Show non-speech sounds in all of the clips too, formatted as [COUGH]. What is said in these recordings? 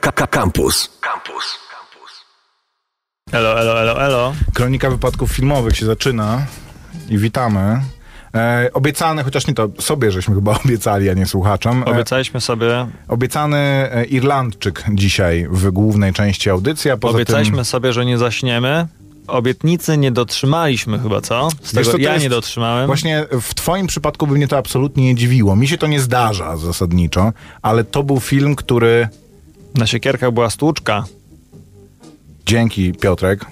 Campus. Campus. Elo, elo, elo, elo. Kronika wypadków filmowych się zaczyna i witamy. E, obiecany, chociaż nie to sobie żeśmy chyba [LAUGHS] obiecali, a nie słuchaczom. E, Obiecaliśmy sobie, obiecany e, Irlandczyk dzisiaj w głównej części audycji, a poza obiecaliśmy tym... sobie, że nie zaśniemy. Obietnicy nie dotrzymaliśmy chyba, co? Z tego co, to ja jest- nie dotrzymałem. Właśnie w twoim przypadku by mnie to absolutnie nie dziwiło. Mi się to nie zdarza zasadniczo, ale to był film, który Na siekierkach była stłuczka. dzięki Piotrek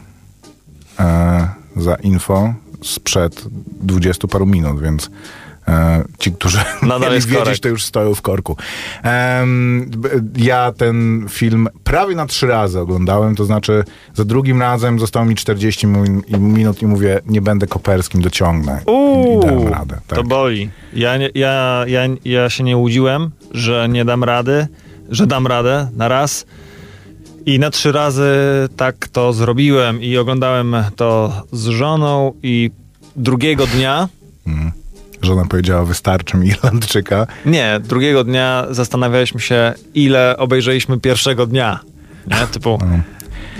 e, za info sprzed dwudziestu paru minut, więc e, ci, którzy [LAUGHS] Nadal jest wiedzieć, korek. to już stoją w korku. B- ja ten film prawie na trzy razy oglądałem, to znaczy za drugim razem zostało mi 40 min- i- minut i mówię, nie będę koperskim, dociągnę. I, i dałem radę. Tak. To boli. Ja, ja, ja, ja się nie łudziłem, że nie dam rady, że dam radę na raz. I na trzy razy tak to zrobiłem i oglądałem to z żoną i drugiego dnia, Żona powiedziała, wystarczy mi [LAUGHS] Irlandczyka. nie, drugiego dnia zastanawialiśmy się, ile obejrzeliśmy pierwszego dnia. Nie? Typu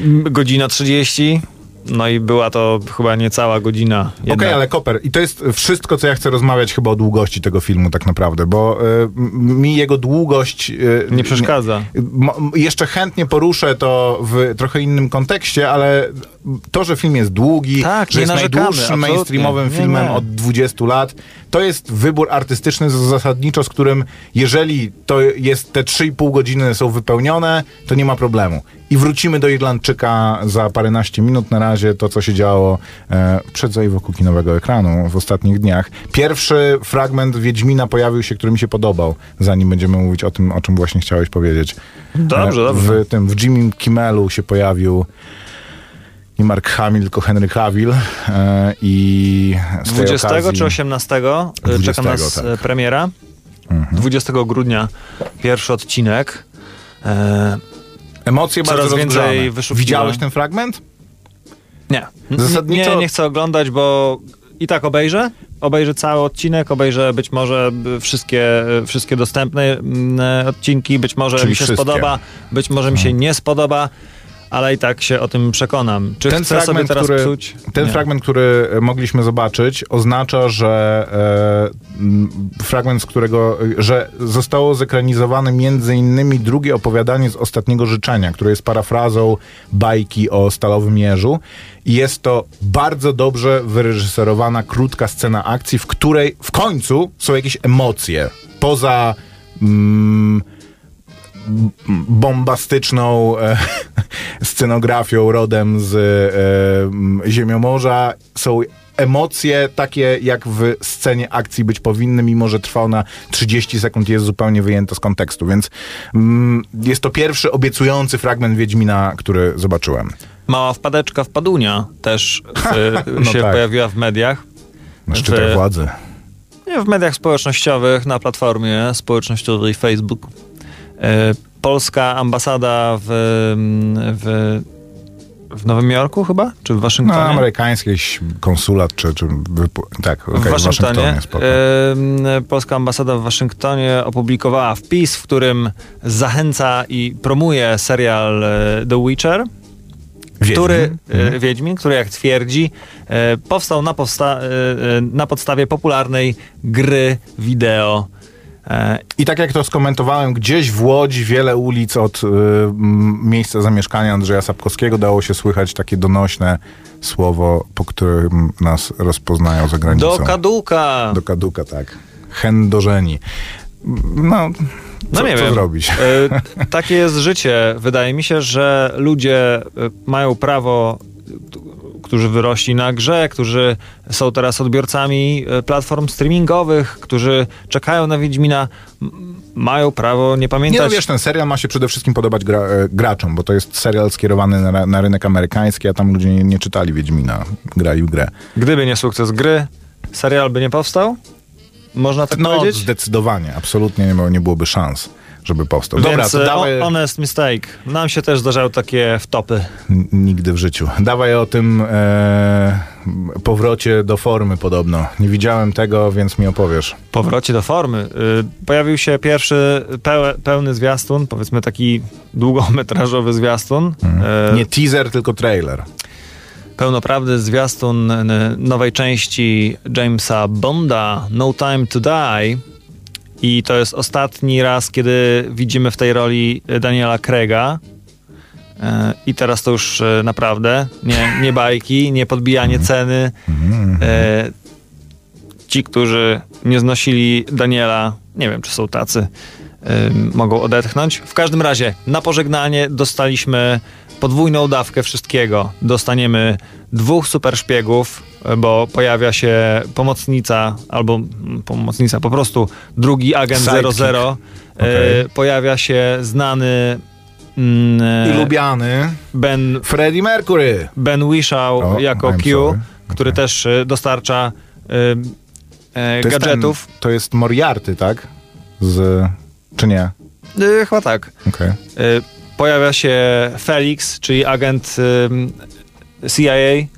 m, godzina 30, no i była to chyba niecała godzina. Okej, Jedna. ale Koper, i to jest wszystko, co ja chcę rozmawiać chyba o długości tego filmu tak naprawdę, bo y, mi jego długość... y, Nie przeszkadza. M- Jeszcze chętnie poruszę to w trochę innym kontekście, ale to, że film jest długi, Tak, że jest najdłuższym mainstreamowym Nie, filmem nie. od 20 lat, to jest wybór artystyczny zasadniczo, z którym jeżeli to jest te 3,5 godziny są wypełnione, to nie ma problemu. I wrócimy do Irlandczyka za paręnaście minut. Na razie to, co się działo e, przed i wokół kinowego ekranu w ostatnich dniach. Pierwszy fragment Wiedźmina pojawił się, który mi się podobał, zanim będziemy mówić o tym, o czym właśnie chciałeś powiedzieć. Dobrze, E, dobrze. W tym, w Jimmy Kimmelu się pojawił nie Mark Hamill, tylko Henry Cavill e, i z tej 20 okazji, czy 18 y, 20, czeka nas tak. Mhm. premiera. 20 grudnia pierwszy odcinek. E, Emocje Coraz bardzo więcej rozgrzane. wyszukiwa- Widziałeś ten fragment? nie. Zasadniczo- nie, nie chcę oglądać, bo i tak obejrzę. Obejrzę cały odcinek, obejrzę być może wszystkie, wszystkie dostępne mm, odcinki, być może Czyli mi się wszystkie. spodoba, być może mi się nie spodoba, ale i tak się o tym przekonam. Czy Ten chcę sobie fragment, teraz który, psuć? ten Nie. fragment, który e, mogliśmy zobaczyć, oznacza, że e, fragment, z którego, e, że zostało zekranizowane między innymi drugie opowiadanie z Ostatniego Życzenia, które jest parafrazą bajki o Stalowym Jeżu. I jest to bardzo dobrze wyreżyserowana, krótka scena akcji, w której w końcu są jakieś emocje. Poza... Mm, bombastyczną e, [LAUGHS] scenografią rodem z e, Ziemiomorza. Są emocje takie, jak w scenie akcji być powinny, mimo że trwa ona 30 sekund i jest zupełnie wyjęta z kontekstu. Więc mm, jest to pierwszy obiecujący fragment Wiedźmina, który zobaczyłem. Mała wpadeczka wpadunia też [LAUGHS] y, No się tak. pojawiła w mediach. Na szczytach W- władzy. Nie, w mediach społecznościowych, na platformie społecznościowej Facebook. E, Polska ambasada w, w, w Nowym Jorku chyba? Czy w No, Waszyngtonie? amerykański jakiś konsulat, czy, czy tak, okej, w Waszyngtonie. spoko. e, Polska ambasada w Waszyngtonie opublikowała wpis, w którym zachęca i promuje serial e, The Witcher. Wiedźmin. który, Mhm. Wiedźmin, który jak twierdzi, powstał na, powsta- na podstawie popularnej gry wideo. E, I tak jak to skomentowałem, gdzieś w Łodzi wiele ulic od y, miejsca zamieszkania Andrzeja Sapkowskiego dało się słychać takie donośne słowo, po którym nas rozpoznają za granicą. do kaduka! Do kaduka, tak. Chędożeni. No, No co, nie co wiem. zrobić? E, takie jest życie. Wydaje mi się, że ludzie e, mają prawo, którzy wyrośli na grze, którzy są teraz odbiorcami e, platform streamingowych, którzy czekają na Wiedźmina, mają prawo nie Nie pamiętać. no wiesz, ten serial ma się przede wszystkim podobać gra, e, graczom, bo to jest serial skierowany na, na rynek amerykański, a tam ludzie nie, nie czytali Wiedźmina, grali w grę. Gdyby nie sukces gry, serial by nie powstał? Można tak No, powiedzieć? zdecydowanie, absolutnie nie, było- nie byłoby szans. Żeby powstał. Dobra, Więc to e, dawaj... honest mistake. Nam się też zdarzały takie wtopy. N- Nigdy w życiu. Dawaj o tym e, powrocie do formy podobno. Nie widziałem tego, więc mi opowiesz. powrocie do formy. Y, Pojawił się pierwszy pełny zwiastun, powiedzmy taki długometrażowy zwiastun. E, Nie teaser, tylko trailer. Pełnoprawny zwiastun nowej części Jamesa Bonda, No Time to Die. I to jest ostatni raz, kiedy widzimy w tej roli Daniela Craiga. E, I teraz to już e, naprawdę nie, nie bajki, nie podbijanie ceny. E, Ci, którzy nie znosili Daniela, nie wiem, czy są tacy, e, mogą odetchnąć. W każdym razie, na pożegnanie dostaliśmy podwójną dawkę wszystkiego. Dostaniemy dwóch super szpiegów, bo pojawia się pomocnica, albo mm, pomocnica, po prostu drugi agent Sidekick. 00. Okej. E, Pojawia się znany mm, I lubiany Ben Freddie Mercury. Ben Whishaw O, jako I'm Q, który też y, dostarcza y, y, To jest, gadżetów. ten, to jest Moriarty, tak? Z... Czy nie? Y, chyba tak. Okej. Y, pojawia się Felix, czyli agent CIA, y,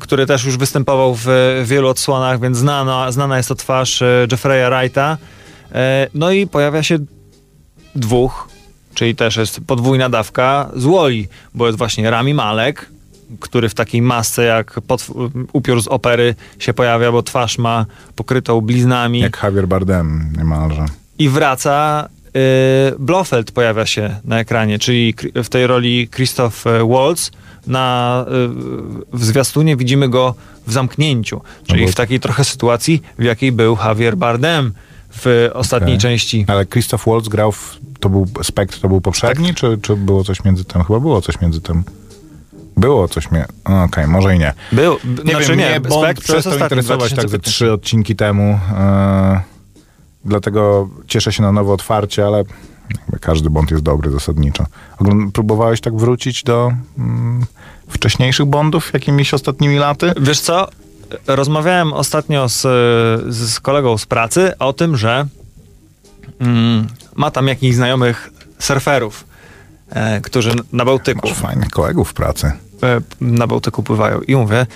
który też już występował w wielu odsłonach, więc znana, znana jest to twarz Jeffrey'a Wrighta. No i pojawia się dwóch, czyli też jest podwójna dawka z Woli, bo jest właśnie Rami Malek, który w takiej masce jak upiór z opery się pojawia, bo twarz ma pokrytą bliznami. Jak Javier Bardem niemalże. I wraca. y, Blofeld pojawia się na ekranie, czyli w tej roli Christoph y, Waltz. Na, y, w zwiastunie widzimy go w zamknięciu, czyli bo- w takiej trochę sytuacji, w jakiej był Javier Bardem w ostatniej Okej. części. Ale Christoph Waltz grał w... To był Spectre, to był poprzedni, czy, czy było coś między tym? Chyba było coś między tym. Było coś między... Okej, może i nie. Był, Nie znaczy wiem, nie, mnie Bond Spectre jest przestał interesować tak ze 2015. trzy odcinki temu. E, dlatego cieszę się na nowe otwarcie, ale każdy Bond jest dobry zasadniczo. Próbowałeś tak wrócić do mm, wcześniejszych Bondów jakimiś ostatnimi laty? Wiesz co? Rozmawiałem ostatnio z, z kolegą z pracy o tym, że mm, ma tam jakichś znajomych surferów, e, którzy na Bałtyku, Masz fajnych kolegów w pracy. e, na Bałtyku pływają. I mówię,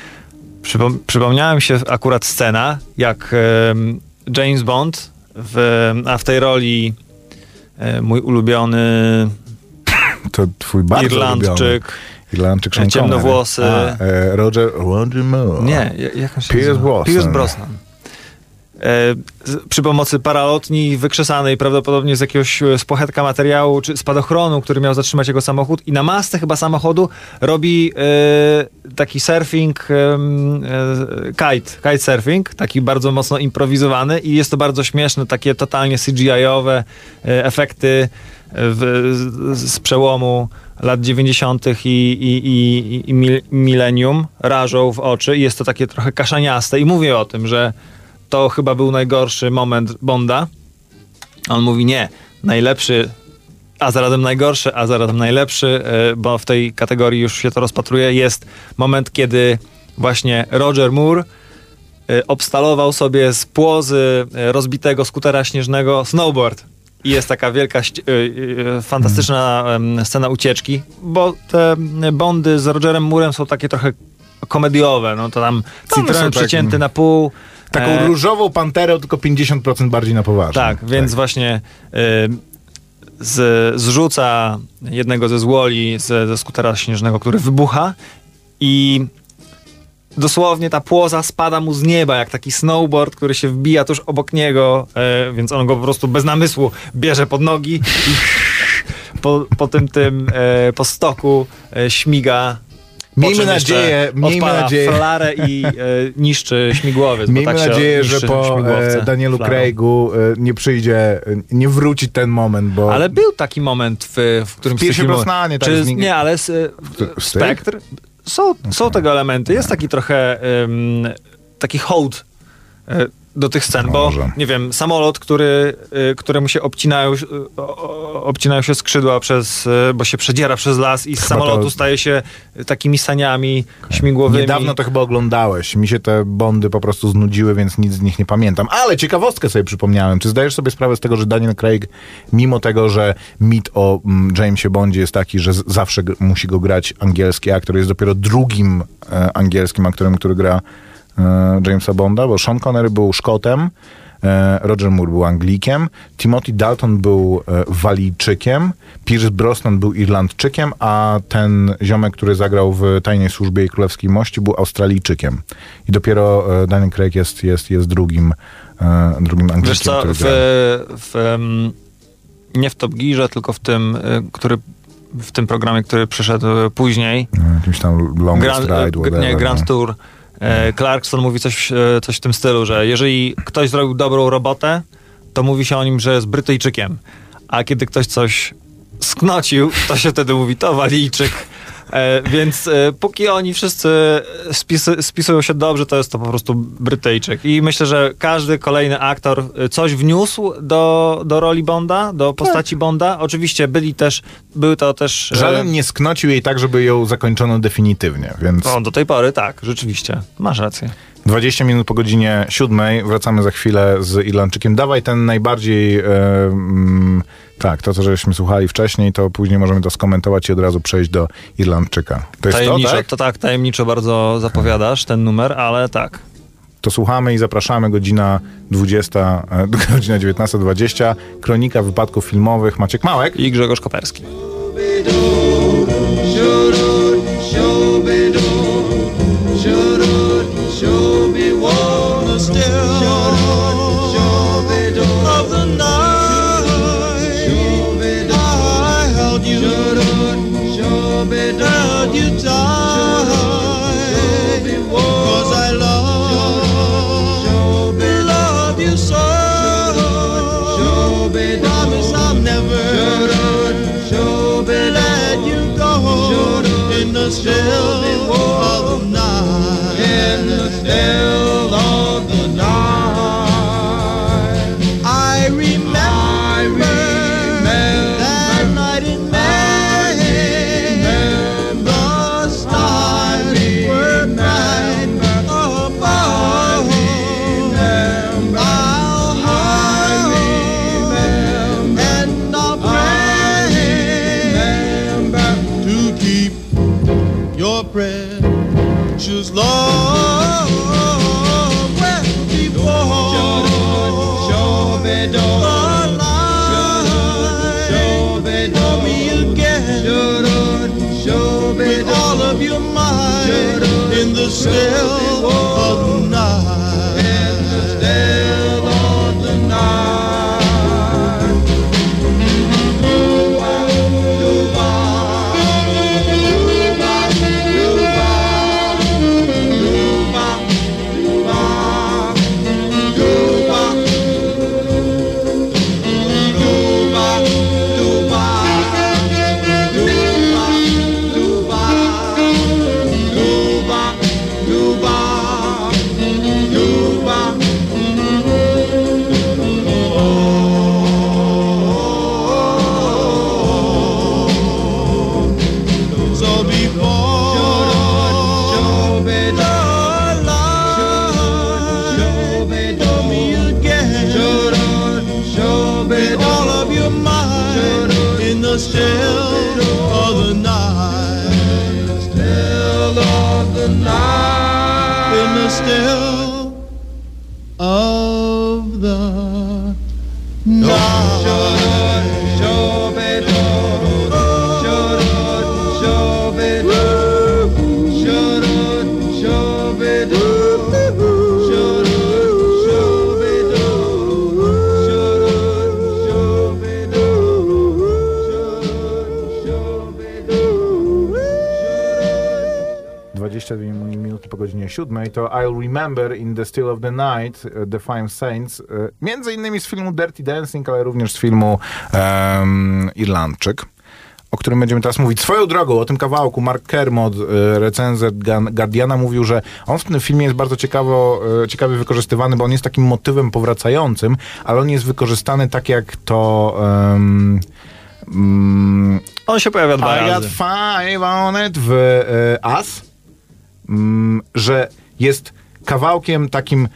przypom- przypomniała mi się akurat scena, jak em, James Bond, w, a w tej roli e, mój ulubiony To twój bardzo ulubiony. Irlandczyk, Irlandczyk E, Sean ciemnowłosy. A, e, Roger, Roger Moore. Nie, ja- jak on się Pierce? Brosnan. Pierce Brosnan. E, przy pomocy paralotni wykrzesanej prawdopodobnie z jakiegoś e, spłachetka materiału czy spadochronu, który miał zatrzymać jego samochód i na masce chyba samochodu robi e, taki surfing, e, kite, kite surfing, taki bardzo mocno improwizowany i jest to bardzo śmieszne, takie totalnie CGI-owe e, efekty w, z, z przełomu lat 90. i, i, i, i mil, milenium rażą w oczy i jest to takie trochę kaszaniaste i mówię o tym, że to chyba był najgorszy moment Bonda. On mówi nie, najlepszy, a zarazem najgorszy, a zarazem najlepszy, e, bo w tej kategorii już się to rozpatruje, jest moment, kiedy właśnie Roger Moore e, obstalował sobie z płozy e, rozbitego skutera śnieżnego snowboard. I jest taka wielka, fantastyczna em, scena ucieczki, bo te bondy z Rogerem Moorem są takie trochę komediowe. No to tam takim- przecięty na pół. Taką e, różową panterę, tylko 50% bardziej na poważnie. tak, więc właśnie y, z, zrzuca jednego ze złoli ze, ze skutera śnieżnego, który wybucha i dosłownie ta płoza spada mu z nieba, jak taki snowboard, który się wbija tuż obok niego, e, więc on go po prostu bez namysłu bierze pod nogi i [LAUGHS] po, po tym tym, e, po stoku e, śmiga. Miejmy nadzieję- miejmy nadzieję- flarę i e, niszczy śmigłowiec. Miejmy tak nadzieję, że po e, Danielu flarą. Craigu e, nie przyjdzie, e, nie wróci ten moment, bo... Ale był taki moment w, w którym W Piersie Brosnanie, tak, Czy, z Nie, ale z, z Spectre. Są, są tego elementy. Jest taki trochę um, taki hołd e, do tych scen, bo nie wiem, samolot, który, y, któremu się obcinają, y, obcinają się skrzydła przez, y, bo się przedziera przez las i z Chyba samolotu to- staje się takimi saniami śmigłowymi. Niedawno to chyba oglądałeś. Mi się te bondy po prostu znudziły, więc nic z nich nie pamiętam. Ale ciekawostkę sobie przypomniałem. Czy zdajesz sobie sprawę z tego, że Daniel Craig, mimo tego, że mit o mm, Jamesie Bondzie jest taki, że zawsze musi go grać angielski aktor, jest dopiero drugim e, angielskim aktorem, który gra Jamesa Bonda, bo Sean Connery był Szkotem, e, Roger Moore był Anglikiem, Timothy Dalton był e, Walijczykiem, Pierce Brosnan był Irlandczykiem, a ten ziomek, który zagrał w Tajnej Służbie i Królewskiej Mości był Australijczykiem. I dopiero e, Daniel Craig jest, jest, jest drugim, e, drugim Anglikiem, Wiesz co, który w, w, nie w Top Gearze, tylko w tym, który, w tym programie, który przyszedł później, No, Jakimś tam Longest Grand, Ride, e, whatever, nie, Grand no. Tour. E, Clarkson mówi coś, e, coś w tym stylu, że jeżeli ktoś zrobił dobrą robotę, to mówi się o nim, że jest Brytyjczykiem. A kiedy ktoś coś sknocił, to się wtedy mówi, to Walijczyk. E, więc e, póki oni wszyscy spisy, spisują się dobrze, to jest to po prostu Brytyjczyk. I myślę, że każdy kolejny aktor e, coś wniósł do, do roli Bonda, do postaci Bonda. Oczywiście byli też, były to też... Żaden nie sknocił jej tak, żeby ją zakończono definitywnie, więc... no, do tej pory tak, rzeczywiście. Masz rację. 20 minut po godzinie siódmej, wracamy za chwilę z Irlandczykiem. Dawaj ten najbardziej, mm, tak, to co żeśmy słuchali wcześniej, to później możemy to skomentować i od razu przejść do Irlandczyka. To jest to, tajemniczo, tak? to tak, tajemniczo bardzo zapowiadasz ten numer, ale tak. To słuchamy i zapraszamy, godzina 20, e, [LAUGHS] godzina 19.20, kronika wypadków filmowych, Maciek Małek. I Grzegorz Koperski. Precious love well before the light for me again with all of your might in the still 7 to I'll Remember in the Still of the Night, e, The Five Saints, e, między innymi z filmu Dirty Dancing, ale również z filmu em, Irlandczyk. o którym będziemy teraz mówić. Swoją drogą, o tym kawałku Mark Kermod, e, recenzent Guardiana, mówił, że on w tym filmie jest bardzo ciekawo, ciekawie wykorzystywany, bo on jest takim motywem powracającym, ale on jest wykorzystany tak jak to... mm, On się pojawia dwa I got razy. five on it w e, As, że jest kawałkiem takim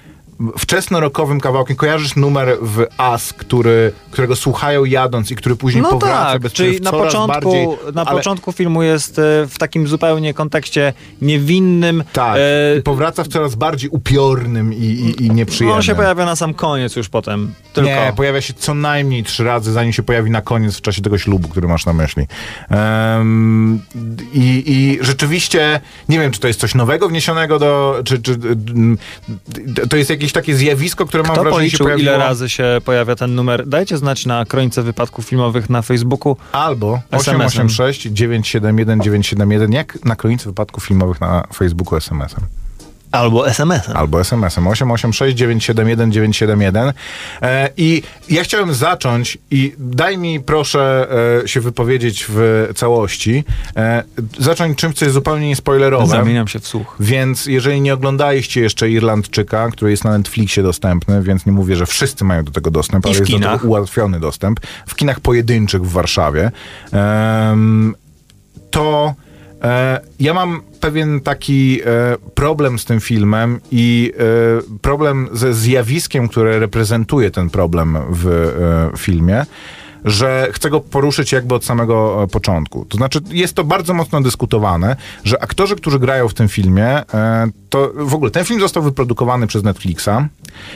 wczesnorokowym kawałkiem. Kojarzysz numer w As, który, którego słuchają jadąc i który później No powraca tak, bez czyli na początku, bardziej, na ale- początku filmu jest e, w takim zupełnie kontekście niewinnym. Tak, e, powraca w coraz bardziej upiornym i, i, i nieprzyjemnym. on się pojawia na sam koniec już potem. Tylko. Nie, pojawia się co najmniej trzy razy, zanim się pojawi na koniec w czasie tego ślubu, który masz na myśli. Em, i, I rzeczywiście, nie wiem, czy to jest coś nowego wniesionego do... Czy, czy, mm, to jest jakieś takie zjawisko, które mam Kto wrażenie się policzył, pojawiło... ile razy się pojawia ten numer? Dajcie znać na kronice wypadków filmowych na Facebooku. Albo SMS-em. 886 971 971, jak na kronicy wypadków filmowych na Facebooku SMS-em. Albo SMS-em. Albo SMS-em 886 971 971. E, I ja chciałem zacząć i daj mi proszę e, się wypowiedzieć w całości. E, zacząć czymś, co jest zupełnie niespoilerowe. Zamieniam się w słuch. Więc jeżeli nie oglądaliście jeszcze Irlandczyka, który jest na Netflixie dostępny, więc nie mówię, że wszyscy mają do tego dostęp, I ale w jest do kinach. tego ułatwiony dostęp. W kinach pojedynczych w Warszawie. To ja mam pewien taki e, problem z tym filmem i e, problem ze zjawiskiem, które reprezentuje ten problem w e, filmie że chcę go poruszyć jakby od samego e, początku. To znaczy, jest to bardzo mocno dyskutowane, że aktorzy, którzy grają w tym filmie, e, to w ogóle ten film został wyprodukowany przez Netflixa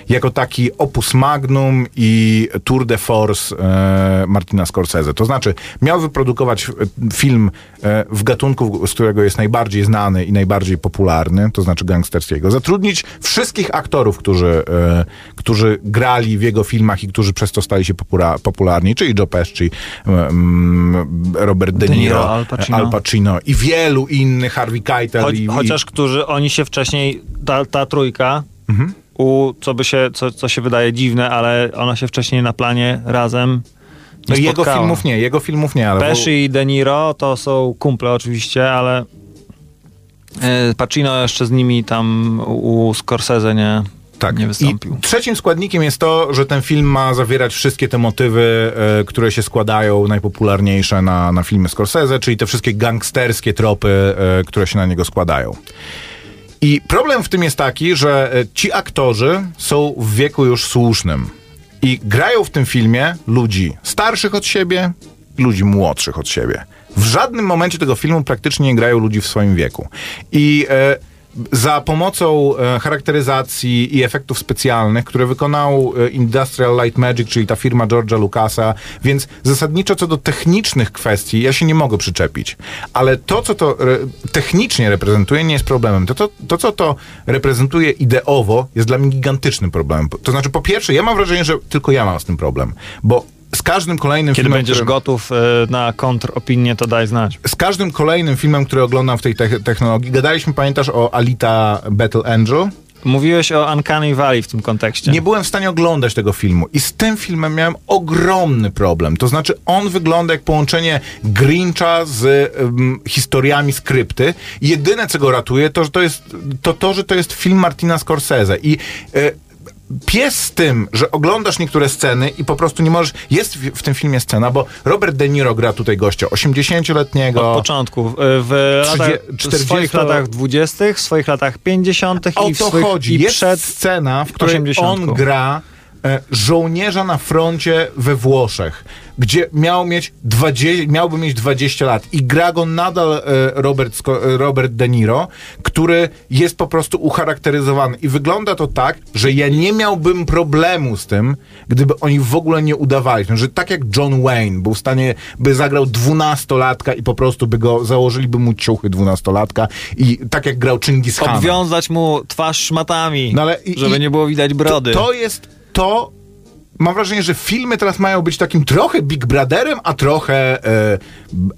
jako taki opus magnum i tour de force e, Martina Scorsese. To znaczy, miał wyprodukować film w gatunku, z którego jest najbardziej znany i najbardziej popularny, to znaczy gangsterskiego. Zatrudnić wszystkich aktorów, którzy, którzy grali w jego filmach i którzy przez to stali się popula- popularni, czyli Joe Pesci, mm, Robert De De Niro, Niro, Al Pacino. Al Pacino i wielu innych, Harvey Keitel Choć, i, i chociaż którzy oni się wcześniej, ta, ta trójka, Mhm. u, co by się, co, co się wydaje dziwne, ale ona się wcześniej na planie razem no jego filmów nie, jego filmów nie, ale Pesci i De Niro to są kumple oczywiście, ale e, Pacino jeszcze z nimi tam u u Scorsese nie, tak. nie wystąpił. I trzecim składnikiem jest to, że ten film ma zawierać wszystkie te motywy, e, które się składają, najpopularniejsze na, na filmy Scorsese, czyli te wszystkie gangsterskie tropy, e, które się na niego składają. I problem w tym jest taki, że e, ci aktorzy są w wieku już słusznym i grają w tym filmie ludzi starszych od siebie, ludzi młodszych od siebie. W żadnym momencie tego filmu praktycznie nie grają ludzi w swoim wieku. I e, za pomocą e, charakteryzacji i efektów specjalnych, które wykonał e, Industrial Light Magic, czyli ta firma George'a Lucasa, więc zasadniczo co do technicznych kwestii ja się nie mogę przyczepić. Ale to, co to re, technicznie reprezentuje, nie jest problemem. To, to, to, co to reprezentuje ideowo, jest dla mnie gigantycznym problemem. To znaczy, po pierwsze, ja mam wrażenie, że tylko ja mam z tym problem, bo z każdym kolejnym Kiedy filmem, będziesz którym- gotów e, na kontropinię, to daj znać. z każdym kolejnym filmem, który oglądam w tej te- technologii, gadaliśmy, pamiętasz, o Alita Battle Angel? Mówiłeś o Uncanny Valley w tym kontekście. Nie byłem w stanie oglądać tego filmu i z tym filmem miałem ogromny problem. To znaczy, on wygląda jak połączenie Grincha z um, historiami skrypty. Jedyne, co go ratuje, to, że to jest to, to, że to jest film Martina Scorsese i e, pies z tym, że oglądasz niektóre sceny i po prostu nie możesz... Jest w, w tym filmie scena, bo Robert De Niro gra tutaj gościa 80-letniego. Od początku. W, latach, Trzydzie- w 40 swoich latach 20., w swoich latach 50. O i w to swoich, chodzi. I Jest przed scena, w której 80. on gra żołnierza na froncie we Włoszech, gdzie miał mieć 20, miałby mieć 20 lat i gra go nadal e, Robert, e, Robert De Niro, który jest po prostu ucharakteryzowany i wygląda to tak, że ja nie miałbym problemu z tym, gdyby oni w ogóle nie udawali, że tak jak John Wayne był w stanie, by zagrał dwunastolatka i po prostu by go, założyliby mu ciuchy dwunastolatka i tak jak grał Chingis Khan. obwiązać mu twarz szmatami, No ale i- żeby i- nie było widać brody. To, to jest to. Mam wrażenie, że filmy teraz mają być takim trochę Big Brotherem, a trochę e,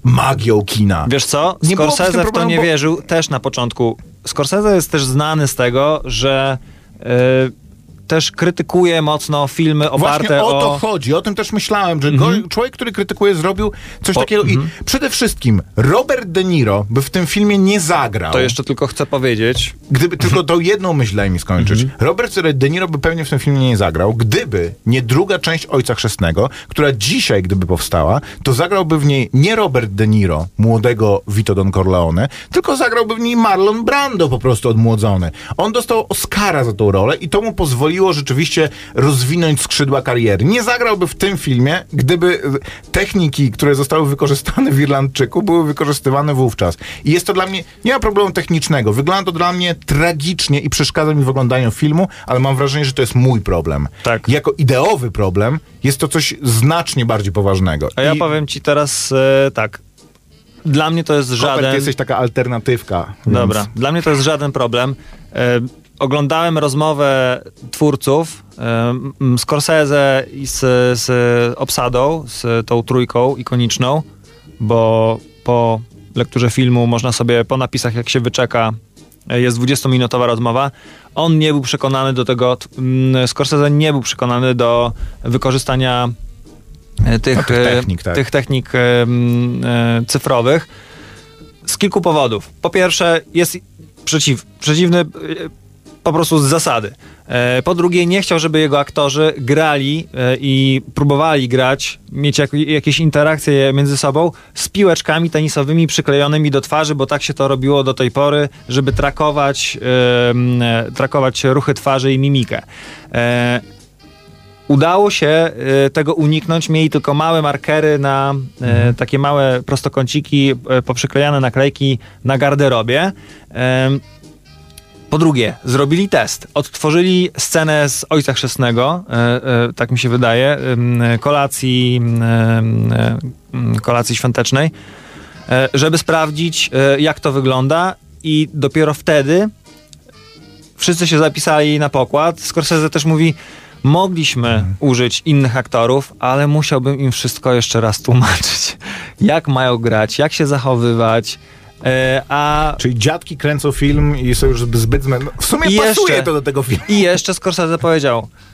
magią kina. Wiesz co? Nie Scorsese w to problemu, nie bo- wierzył też na początku. Scorsese jest też znany z tego, że e, też krytykuje mocno filmy oparte Właśnie o to o... chodzi, o tym też myślałem, że go, człowiek, który krytykuje, zrobił coś Po- takiego i przede wszystkim Robert De Niro by w tym filmie nie zagrał. To jeszcze tylko chcę powiedzieć, Gdyby tylko tą jedną myśl daj mi skończyć. Mhm. Robert De Niro by pewnie w tym filmie nie zagrał, gdyby nie druga część Ojca Chrzestnego, która dzisiaj, gdyby powstała, to zagrałby w niej nie Robert De Niro, młodego Vito Don Corleone, tylko zagrałby w niej Marlon Brando po prostu odmłodzony. On dostał Oscara za tą rolę i to mu pozwoliło rzeczywiście rozwinąć skrzydła kariery. Nie zagrałby w tym filmie, gdyby e, techniki, które zostały wykorzystane w Irlandczyku, były wykorzystywane wówczas. I jest to dla mnie, nie ma problemu technicznego. Wygląda to dla mnie tragicznie i przeszkadza mi w oglądaniu filmu, ale mam wrażenie, że to jest mój problem. Tak. Jako ideowy problem jest to coś znacznie bardziej poważnego. a ja I, powiem ci teraz e, tak. Dla mnie to jest Robert, żaden... ty jesteś taka alternatywka. Więc... Dobra, dla mnie to jest żaden problem. Oglądałem rozmowę twórców e, m, Scorsese i z, z obsadą, z tą trójką ikoniczną, bo po lekturze filmu można sobie po napisach, jak się wyczeka, e, jest 20-minutowa rozmowa. On nie był przekonany do tego, Scorsese nie był przekonany do wykorzystania e, tych, No, tych e, technik, tak. tych technik cyfrowych z kilku powodów. Po pierwsze, jest przeciw, przeciwny po prostu z zasady. E, Po drugie, nie chciał, żeby jego aktorzy grali e, i próbowali grać, mieć jak, jakieś interakcje między sobą z piłeczkami tenisowymi przyklejonymi do twarzy, bo tak się to robiło do tej pory, żeby trakować, e, trakować ruchy twarzy i mimikę. Udało się tego uniknąć. Mieli tylko małe markery na e, takie małe prostokąciki, poprzyklejane naklejki na garderobie. Po drugie, zrobili test. Odtworzyli scenę z Ojca Chrzestnego, e, e, tak mi się wydaje, kolacji, kolacji świątecznej, e, żeby sprawdzić, jak to wygląda i dopiero wtedy wszyscy się zapisali na pokład. Scorsese też mówi, mogliśmy użyć innych aktorów, ale musiałbym im wszystko jeszcze raz tłumaczyć. [LAUGHS] Jak mają grać, jak się zachowywać, a Czyli dziadki kręcą film i są już zbyt zmęczone. W sumie I pasuje jeszcze- to do tego filmu. I jeszcze Scorsese powiedział, e,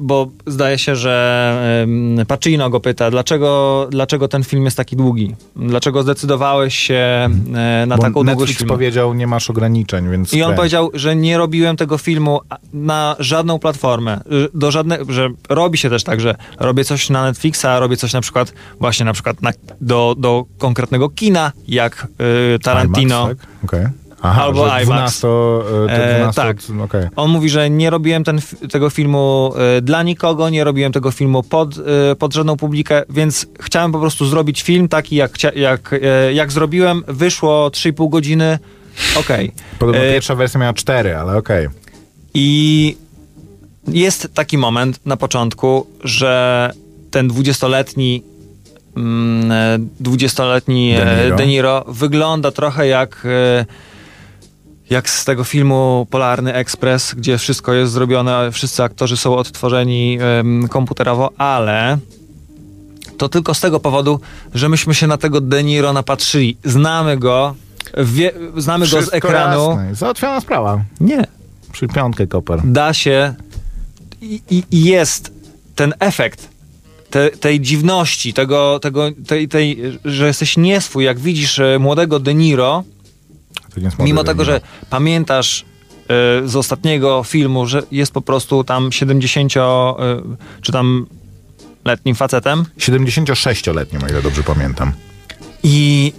bo zdaje się, że Pacino go pyta, dlaczego, dlaczego ten film jest taki długi? Dlaczego zdecydowałeś się e, na Bo taką długość Netflix filmu? powiedział, nie masz ograniczeń, więc... I on kręć. powiedział, że nie robiłem tego filmu na żadną platformę, do żadne, że robi się też tak, że robię coś na Netflixa, robię coś na przykład właśnie na przykład na, do, do konkretnego kina, jak y, Tarantino. IMAX, tak? Okej. Aha, Albo że IMAX. 12, e, te E, 12 tak. okej. On mówi, że nie robiłem ten, tego filmu y, dla nikogo, nie robiłem tego filmu pod, y, pod żadną publikę, więc chciałem po prostu zrobić film taki, jak, jak, y, jak zrobiłem. Wyszło 3,5 godziny, okej. Podobno E, pierwsza wersja miała 4, ale okej. I jest taki moment na początku, że ten dwudziestoletni mm, e, dwudziestoletni De Niro. De Niro wygląda trochę jak e, jak z tego filmu Polarny Express, gdzie wszystko jest zrobione, wszyscy aktorzy są odtworzeni komputerowo, ale to tylko z tego powodu, że myśmy się na tego De Niro napatrzyli. Znamy go, wie, znamy go z Wszystko ekranu. Jasne. Załatwiona sprawa. Nie, Przy piątkę koper. da się i, i, i jest ten efekt te, tej dziwności, tego, tego, tej, tej, że jesteś nieswój, jak widzisz e, młodego De Niro, To nie jest mimo tego, że pamiętasz e, z ostatniego filmu, że jest po prostu tam 70 e, czy tam letnim facetem 76-letnim, o ile dobrze pamiętam. i,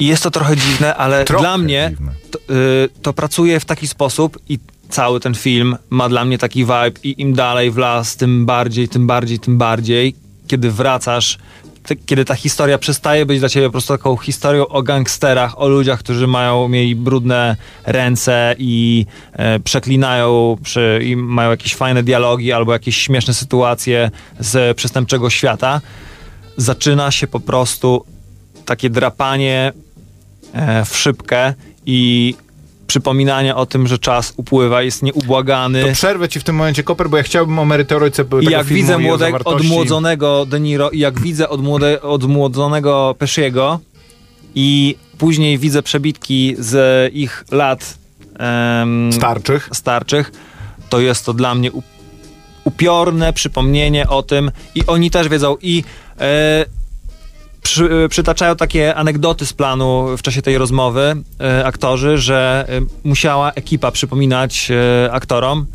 jest to trochę dziwne, ale Trochę dla mnie to, y, to pracuje w taki sposób i cały ten film ma dla mnie taki vibe i im dalej w las, tym bardziej, tym bardziej, tym bardziej. Kiedy wracasz, kiedy ta historia przestaje być dla ciebie po prostu taką historią o gangsterach, o ludziach, którzy mają, mieli brudne ręce i e, przeklinają przy, i mają jakieś fajne dialogi albo jakieś śmieszne sytuacje z przestępczego świata, zaczyna się po prostu takie drapanie e, w szybkę i przypominanie o tym, że czas upływa, jest nieubłagany. To przerwę ci w tym momencie, Koper, bo ja chciałbym o merytoryce tego I jak filmu widzę młodego, odmłodzonego De Niro i jak widzę odmłode, odmłodzonego Pesciego i później widzę przebitki z ich lat em, Starczych. starczych, to jest to dla mnie upiorne przypomnienie o tym i oni też wiedzą i e, przy, e, przytaczają takie anegdoty z planu w czasie tej rozmowy e, aktorzy, że e, musiała ekipa przypominać e, aktorom,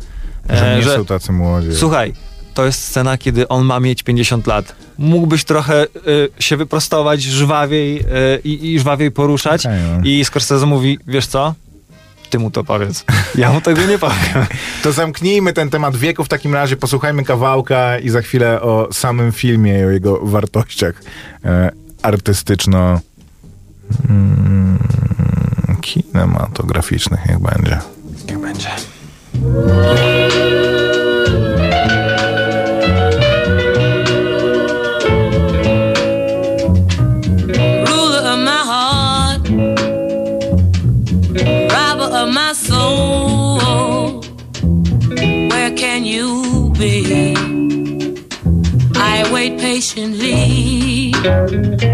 Że e, nie są tacy młodzi. Słuchaj, to jest scena, kiedy on ma mieć 50 lat. Mógłbyś trochę y, się wyprostować, żwawiej y, i, i żwawiej poruszać. Okej, no. I Scorsese mówi, wiesz co? Ty mu to powiedz. Ja mu tego nie powiem. [LAUGHS] To zamknijmy ten temat wieku w takim razie, posłuchajmy kawałka i za chwilę o samym filmie i o jego wartościach e, artystyczno mm, kinematograficznych niech będzie. Niech będzie. patiently.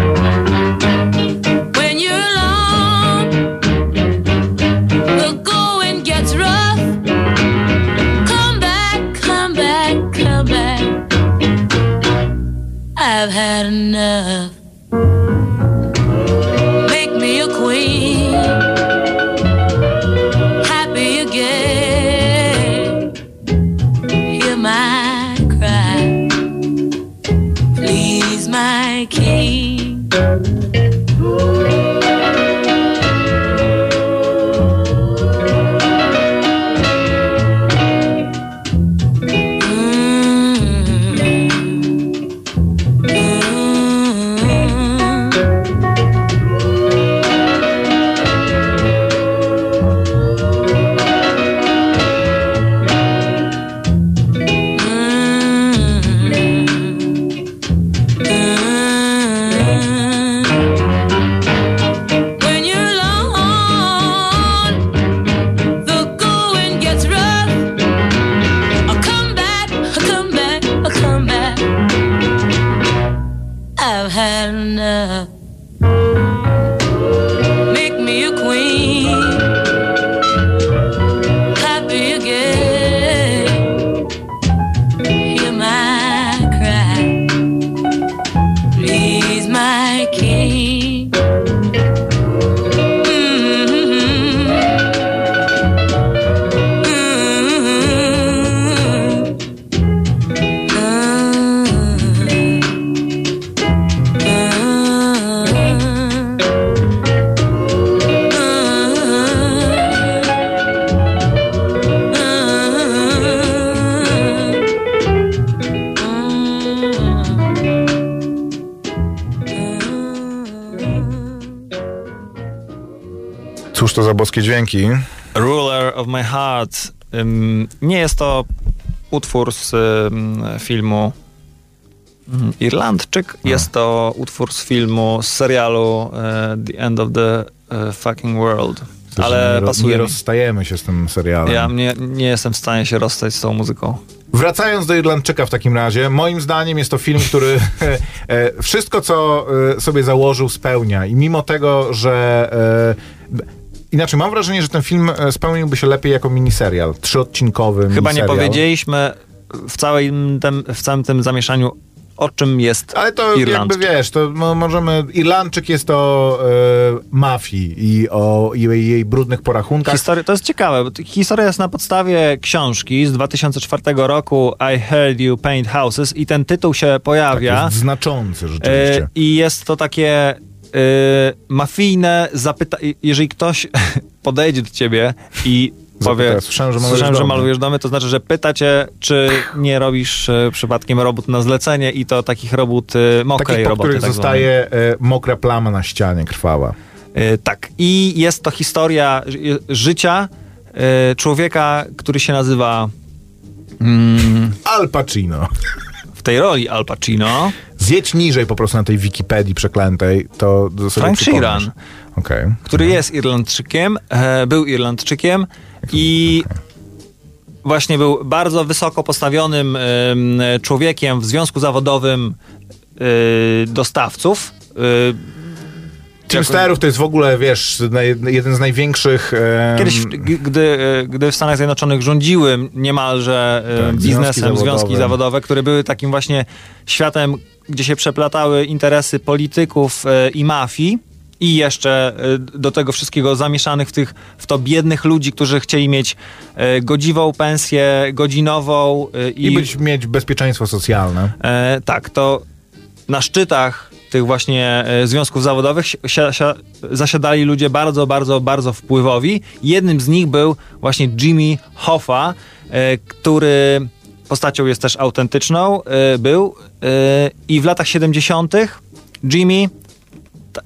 Boskie dźwięki? Ruler of My Heart. Ym, nie jest to utwór z ym, filmu Irlandczyk. Jest to utwór z filmu, z serialu e, The End of the e, Fucking World. Ale nie, pasuje Nie rozstajemy się z tym serialem. Ja nie, nie jestem w stanie się rozstać z tą muzyką. Wracając do Irlandczyka w takim razie, moim zdaniem jest to film, który [LAUGHS] e, wszystko, co sobie założył, spełnia. I mimo tego, że. Inaczej, mam wrażenie, że ten film e, spełniłby się lepiej jako miniserial. Trzyodcinkowy Chyba nie miniserial. powiedzieliśmy w, całej tym, w całym tym zamieszaniu, o czym jest Ale to Irlandczyk. jakby wiesz, to mo- możemy. Irlandczyk jest o e, mafii i o jej, jej brudnych porachunkach. Historia, to jest ciekawe, historia jest na podstawie książki z 2004 roku I Heard You Paint Houses i ten tytuł się tak, pojawia. jest znaczący rzeczywiście. E, I jest to takie mafijne zapyta... Jeżeli ktoś [LAUGHS] podejdzie do ciebie i powie, słyszałem, że malujesz słyszałem, że domy. malujesz domy, to znaczy, że pyta cię, czy nie robisz e, przypadkiem robót na zlecenie i to takich robót, e, mokrej Takich, po roboty. których tak zostaje e, mokra plama na ścianie, krwawa. Tak. I jest to historia ży- życia człowieka, który się nazywa mm, Al Pacino. w tej roli Al Pacino. Zjedź niżej po prostu na tej Wikipedii przeklętej, to sobie Frank przypomnisz. Sheeran. Okej. który jest Irlandczykiem, e, był Irlandczykiem i właśnie był bardzo wysoko postawionym em, człowiekiem w związku zawodowym y, dostawców. Y, Teamsterów to jest w ogóle, wiesz, jeden z największych... em, Kiedyś, gdy, e, gdy w Stanach Zjednoczonych rządziły niemalże e, Tak, biznesem związki związki, zawodowe. zawodowe, które były takim właśnie światem, gdzie się przeplatały interesy polityków e, i mafii i jeszcze e, do tego wszystkiego zamieszanych w, tych, w to biednych ludzi, którzy chcieli mieć e, godziwą pensję, godzinową e, I być, mieć bezpieczeństwo socjalne. E, tak, to na szczytach tych właśnie związków zawodowych si- si- si- zasiadali ludzie bardzo, bardzo, bardzo wpływowi. Jednym z nich był właśnie Jimmy Hoffa, który postacią jest też autentyczną, e, był e, i w latach 70. Jimmy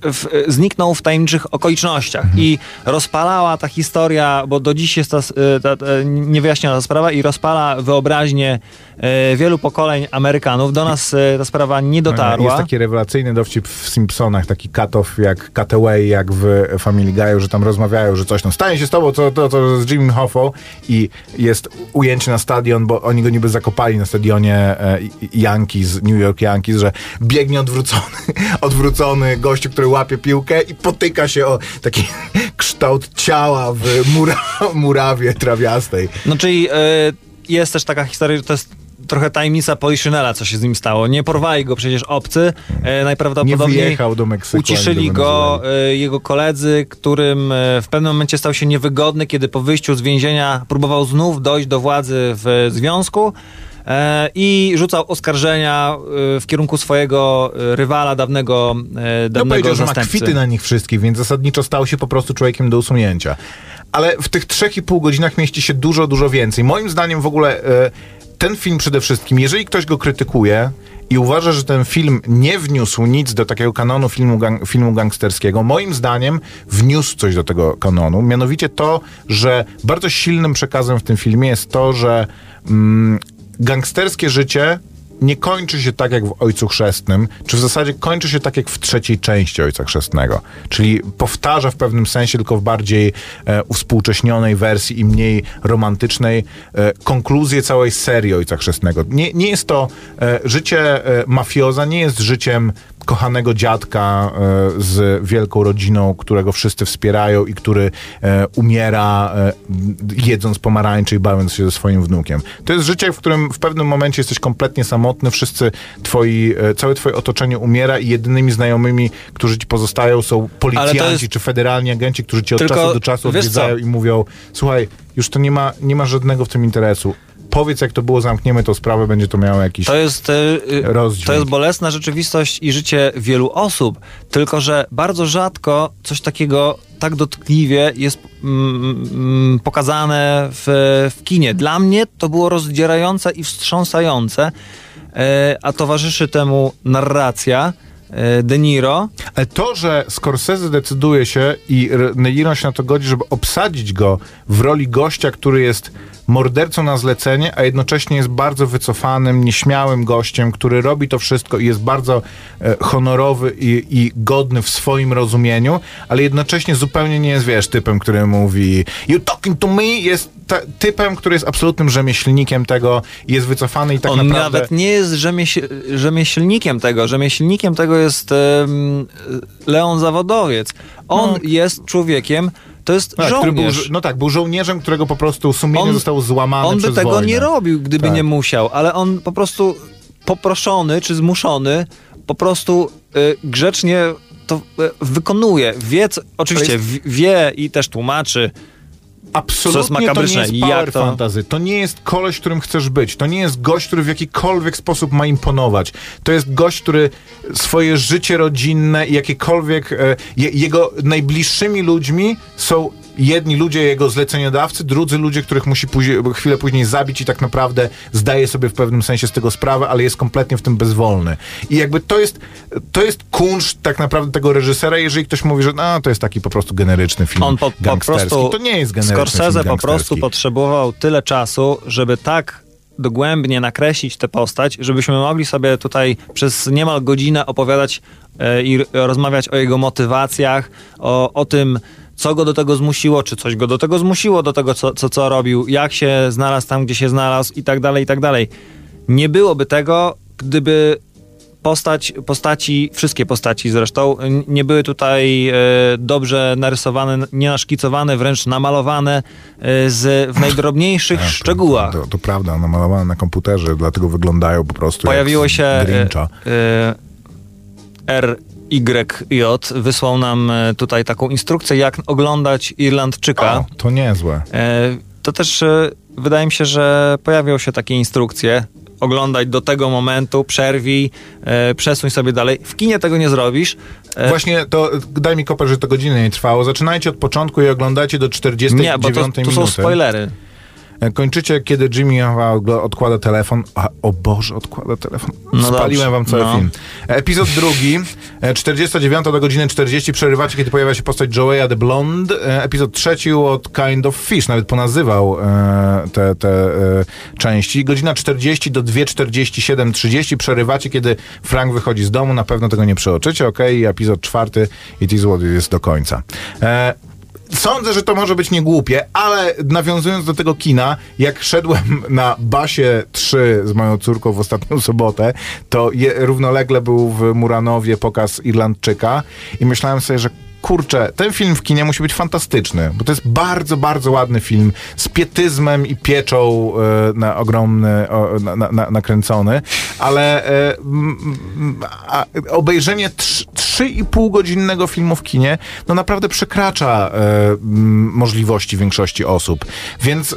w, zniknął w tajemniczych okolicznościach i rozpalała ta historia, bo do dziś jest ta, e, ta, ta niewyjaśniona sprawa i rozpala wyobraźnię e, wielu pokoleń Amerykanów. Do nas e, ta sprawa nie dotarła. Jest taki rewelacyjny dowcip w Simpsonach, taki cut-off jak cutaway, jak w Family Guy'u, że tam rozmawiają, że coś tam stanie się z tobą, to, to, to z Jimmy Hoffą i jest ujęcie na stadion, bo oni go niby zakopali na stadionie e, Yankees, New York Yankees, że biegnie odwrócony, [LAUGHS] odwrócony gościu, który łapie piłkę i potyka się o taki [LAUGHS] kształt ciała w mura, [LAUGHS] murawie trawiastej. No czyli e, jest też taka historia, że to jest trochę tajemnica Poliszynela, co się z nim stało. Nie porwali go przecież obcy, e, Nie najprawdopodobniej wyjechał do Meksyku. uciszyli do go e, jego koledzy, którym e, w pewnym momencie stał się niewygodny, kiedy po wyjściu z więzienia próbował znów dojść do władzy w związku. E, I rzucał oskarżenia e, w kierunku swojego e, rywala, dawnego, e, No dawnego powiedział, że ma zastępcy. kwity na nich wszystkich, więc zasadniczo stał się po prostu człowiekiem do usunięcia. Ale w tych trzech i pół godzinach mieści się dużo, dużo więcej. Moim zdaniem w ogóle ten film przede wszystkim, jeżeli ktoś go krytykuje i uważa, że ten film nie wniósł nic do takiego kanonu filmu, gang, filmu gangsterskiego, moim zdaniem wniósł coś do tego kanonu. Mianowicie to, że bardzo silnym przekazem w tym filmie jest to, że mm, gangsterskie życie nie kończy się tak jak w Ojcu Chrzestnym, czy w zasadzie kończy się tak jak w trzeciej części Ojca Chrzestnego. Czyli powtarza w pewnym sensie, tylko w bardziej e, wersji i mniej romantycznej e, konkluzję całej serii Ojca Chrzestnego. Nie, nie jest to e, życie e, mafioza, nie jest życiem kochanego dziadka e, z wielką rodziną, którego wszyscy wspierają i który e, umiera e, jedząc pomarańcze i bawiąc się ze swoim wnukiem. To jest życie, w którym w pewnym momencie jesteś kompletnie samotny, wszyscy twoi, całe twoje otoczenie umiera i jedynymi znajomymi, którzy ci pozostają są policjanci jest- czy federalni agenci, którzy cię od Tylko, czasu do czasu odwiedzają i mówią, słuchaj, już to nie ma, nie ma żadnego w tym interesu. Powiedz, jak to było, zamkniemy tą sprawę, będzie to miało jakiś... To jest, e, y, Rozdźwięk. to jest bolesna rzeczywistość i życie wielu osób, tylko że bardzo rzadko coś takiego tak dotkliwie jest mm, mm, pokazane w, w kinie. Dla mnie to było rozdzierające i wstrząsające, e, a towarzyszy temu narracja De Niro. Ale to, że Scorsese decyduje się i R- Niro się na to godzi, żeby obsadzić go w roli gościa, który jest mordercą na zlecenie, a jednocześnie jest bardzo wycofanym, nieśmiałym gościem, który robi to wszystko i jest bardzo e, honorowy i, i godny w swoim rozumieniu, ale jednocześnie zupełnie nie jest, wiesz, typem, który mówi you talking to me, jest typem, który jest absolutnym rzemieślnikiem tego i jest wycofany i tak On naprawdę... nawet nie jest rzemieś- rzemieślnikiem tego. Rzemieślnikiem tego jest em, Leon Zawodowiec. On No. jest człowiekiem, to jest Tak, był, żołnierz. żo- no tak, był żołnierzem, którego po prostu sumienie On- zostało złamane On by przez tego wojnę. nie robił, gdyby Tak. nie musiał, ale on po prostu poproszony czy zmuszony po prostu y, grzecznie to y, wykonuje. Wie, oczywiście w- wie i też tłumaczy. Absolutnie to nie jest power to- fantasy. To nie jest koleś, którym chcesz być. To nie jest gość, który w jakikolwiek sposób ma imponować. To jest gość, który swoje życie rodzinne i jakiekolwiek... E, je, jego najbliższymi ludźmi są jedni ludzie, jego zleceniodawcy, drudzy ludzie, których musi później, chwilę później zabić i tak naprawdę zdaje sobie w pewnym sensie z tego sprawę, ale jest kompletnie w tym bezwolny. I jakby to jest, to jest kunszt tak naprawdę tego reżysera, jeżeli ktoś mówi, że no, to jest taki po prostu generyczny film On po, po prostu. to nie jest generyczny Scorsese film po prostu potrzebował tyle czasu, żeby tak dogłębnie nakreślić tę postać, żebyśmy mogli sobie tutaj przez niemal godzinę opowiadać e, i rozmawiać o jego motywacjach, o, o tym, co go do tego zmusiło, czy coś go do tego zmusiło, do tego, co, co, co robił, jak się znalazł tam, gdzie się znalazł i tak dalej, i tak dalej. Nie byłoby tego, gdyby postać, postaci, wszystkie postaci zresztą, nie były tutaj e, dobrze narysowane, nie naszkicowane, wręcz namalowane e, z, w najdrobniejszych [LAUGHS] to- szczegółach. To, to prawda, namalowane na komputerze, dlatego wyglądają po prostu Pojawiło jak się e, Grincha. e, RYJ, wysłał nam e, tutaj taką instrukcję, jak oglądać Irlandczyka. O, to niezłe. E, to też e, wydaje mi się, że pojawią się takie instrukcje. Oglądać do tego momentu, przerwij, przesuń sobie dalej. W kinie tego nie zrobisz. Właśnie to, daj mi koper, że to godzinę nie trwało. Zaczynajcie od początku i oglądajcie do 49 nie, bo to, to są minuty. spoilery. E, Kończycie, kiedy Jimmy odkłada telefon. A, o Boże, odkłada telefon. No Spaliłem dobrze. wam cały No. film. E, Epizod drugi, e, 49 do godziny 40 przerywacie, kiedy pojawia się postać Joeya the Blonde. E, Epizod trzeci od Kind of Fish, nawet ponazywał e, te, te e, części. Godzina 40 do 2.47, 30 przerywacie, kiedy Frank wychodzi z domu. Na pewno tego nie przeoczycie, ok? I epizod czwarty, It is what it is do końca. E, Sądzę, że to może być niegłupie, ale nawiązując do tego kina, jak szedłem na Basie 3 z moją córką w ostatnią sobotę, to je, równolegle był w Muranowie pokaz Irlandczyka i myślałem sobie, że kurczę, ten film w kinie musi być fantastyczny, bo to jest bardzo, bardzo ładny film z pietyzmem i pieczą e, na ogromny, o, na, na, na, nakręcony, ale e, m, a, obejrzenie trz- 3,5 godzinnego filmu w kinie, no naprawdę przekracza e, możliwości większości osób. Więc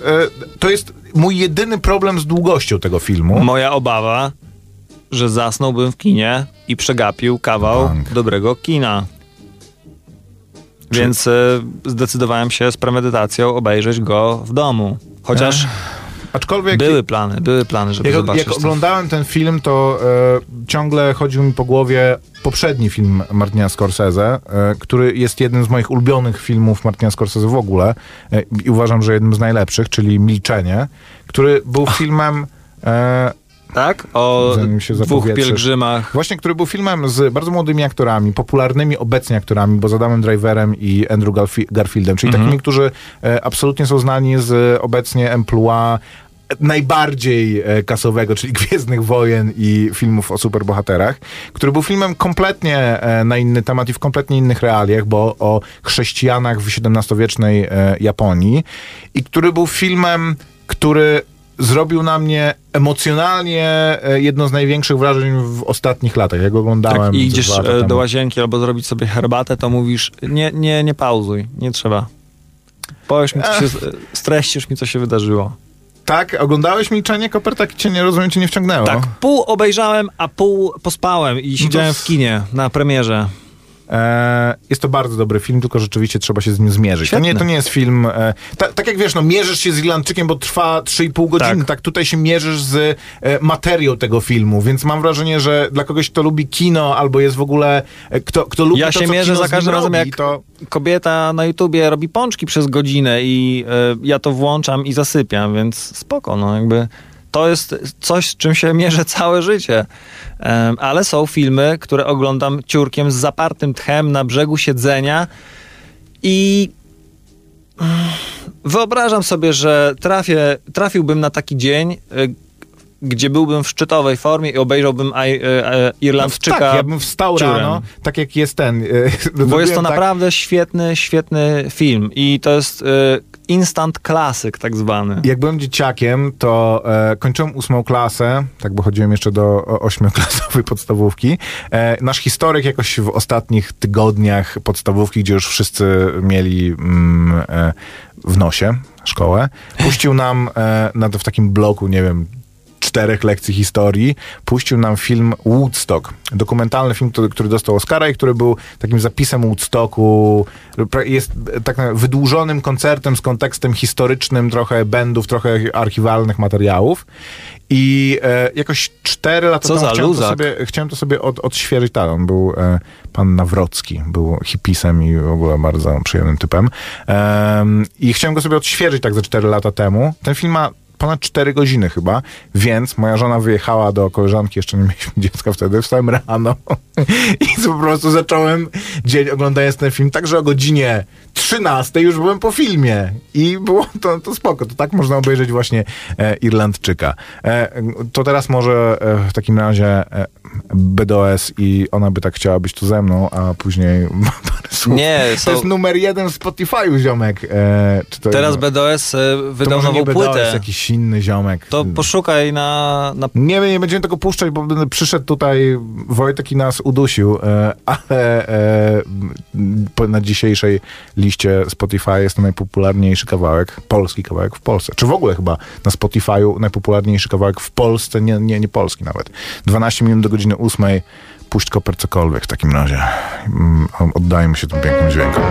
to jest mój jedyny problem z długością tego filmu. Moja obawa, że zasnąłbym w kinie i przegapił kawał Bank. dobrego kina. Więc e, zdecydowałem się z premedytacją obejrzeć go w domu. Chociaż Aczkolwiek były plany, były plany, żeby jak, zobaczyć. jak to. oglądałem ten film, to e, ciągle chodził mi po głowie poprzedni film Martina Scorsese, e, który jest jednym z moich ulubionych filmów Martina Scorsese w ogóle e, i uważam, że jednym z najlepszych, czyli Milczenie, który był filmem... E, Tak? O dwóch pielgrzymach. Właśnie, który był filmem z bardzo młodymi aktorami, popularnymi obecnie aktorami, bo z Adamem Driverem i Andrew Garfi- Garfieldem, czyli Mhm. takimi, którzy e, absolutnie są znani z obecnie emploi najbardziej e, kasowego, czyli Gwiezdnych Wojen i filmów o superbohaterach, który był filmem kompletnie e, na inny temat i w kompletnie innych realiach, bo o chrześcijanach w XVII-wiecznej e, Japonii i który był filmem, który zrobił na mnie emocjonalnie e, jedno z największych wrażeń w ostatnich latach. Jak oglądałem. Jak ze idziesz e, do łazienki albo zrobić sobie herbatę, to mówisz, nie, nie, nie pauzuj, nie trzeba. Powiesz mi, co się, streścisz mi, co się wydarzyło. Tak, oglądałeś Milczenie? Koperta cię nie rozumiem, cię nie wciągnęło. Tak, pół obejrzałem, a pół pospałem i siedziałem w kinie na premierze. E, jest to bardzo dobry film, tylko rzeczywiście trzeba się z nim zmierzyć. To nie, to nie jest film... E, ta, tak jak wiesz, no mierzysz się z Irlandczykiem, bo trwa 3,5 godziny, tak. Tak. tutaj się mierzysz z e, materią tego filmu, więc mam wrażenie, że dla kogoś, kto lubi kino, albo jest w ogóle... Kto, kto lubi Ja to, się mierzę za każdym razem, robi, jak to... kobieta na YouTubie robi pączki przez godzinę i ja to włączam i zasypiam, więc spoko, no jakby to jest coś, z czym się mierzę [LAUGHS] całe życie. Ale są filmy, które oglądam ciurkiem z zapartym tchem na brzegu siedzenia i mm, wyobrażam sobie, że trafię, trafiłbym na taki dzień, y, gdzie byłbym w szczytowej formie i obejrzałbym Aj- e, e, Irlandczyka. tak, ja bym wstał ciurem. rano, tak jak jest ten... E, [LAUGHS] Bo jest to tak, naprawdę świetny, świetny film i to jest y, instant klasyk tak zwany. Jak byłem dzieciakiem, to e, kończyłem ósmą klasę, tak bo chodziłem jeszcze do ośmioklasowej [LAUGHS] podstawówki. E, nasz historyk jakoś w ostatnich tygodniach podstawówki, gdzie już wszyscy mieli mm, e, w nosie szkołę, puścił nam e, na, w takim bloku, nie wiem, czterech lekcji historii, puścił nam film Woodstock. Dokumentalny film, który, który dostał Oscara i który był takim zapisem Woodstocku. Jest e, tak wydłużonym koncertem z kontekstem historycznym, trochę bendów, trochę archiwalnych materiałów. I e, jakoś cztery lata Co temu za chciałem, to sobie, chciałem to sobie od, odświeżyć. Tak, on był e, pan Nawrocki, był hipisem i w ogóle bardzo przyjemnym typem. Em, I chciałem go sobie odświeżyć tak ze cztery lata temu. Ten film ma ponad 4 godziny chyba, więc moja żona wyjechała do koleżanki, jeszcze nie mieliśmy [LAUGHS] dziecka wtedy, wstałem rano [LAUGHS] i po prostu zacząłem dzień oglądając ten film, także o godzinie 13 już byłem po filmie i było to, to spoko, to tak można obejrzeć właśnie e, Irlandczyka. E, to teraz może e, w takim razie e, BDOS i ona by tak chciała być tu ze mną, a później [LAUGHS] parę słów. Nie, To są- jest numer jeden w Spotify'u, ziomek. E, czy to Teraz jest, BDOS e, to wydał nową BDOS, płytę. jakiś inny ziomek. To poszukaj na, na Nie, nie będziemy tego puszczać, bo przyszedł tutaj Wojtek i nas udusił, e, ale e, na dzisiejszej liście Spotify jest to najpopularniejszy kawałek, polski kawałek w Polsce. Czy w ogóle chyba na Spotify'u najpopularniejszy kawałek w Polsce, nie, nie, nie polski nawet. 12 minut do godziny 8. Puść koper cokolwiek w takim razie. Mm, Oddajmy się tym pięknym dźwiękom.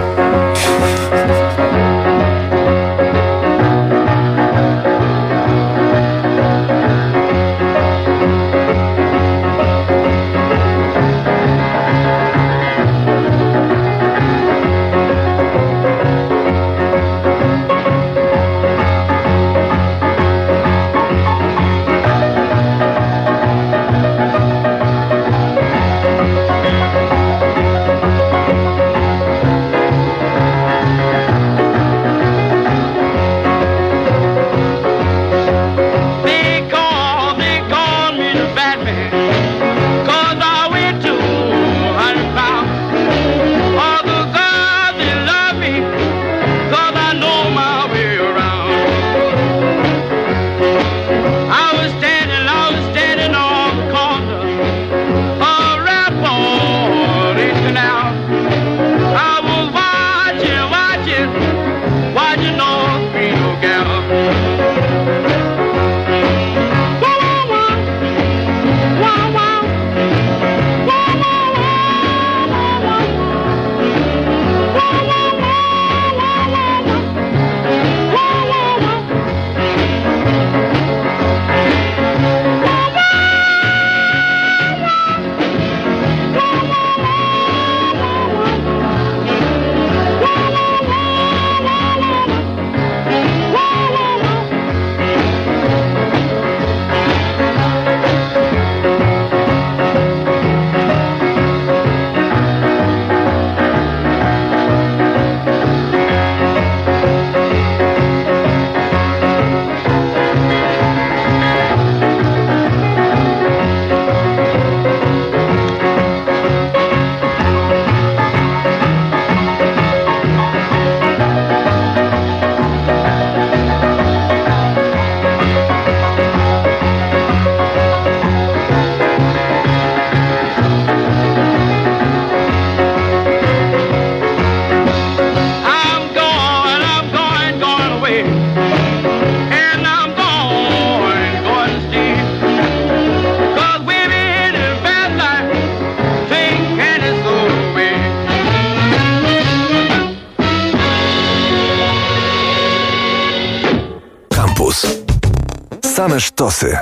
Sztosy.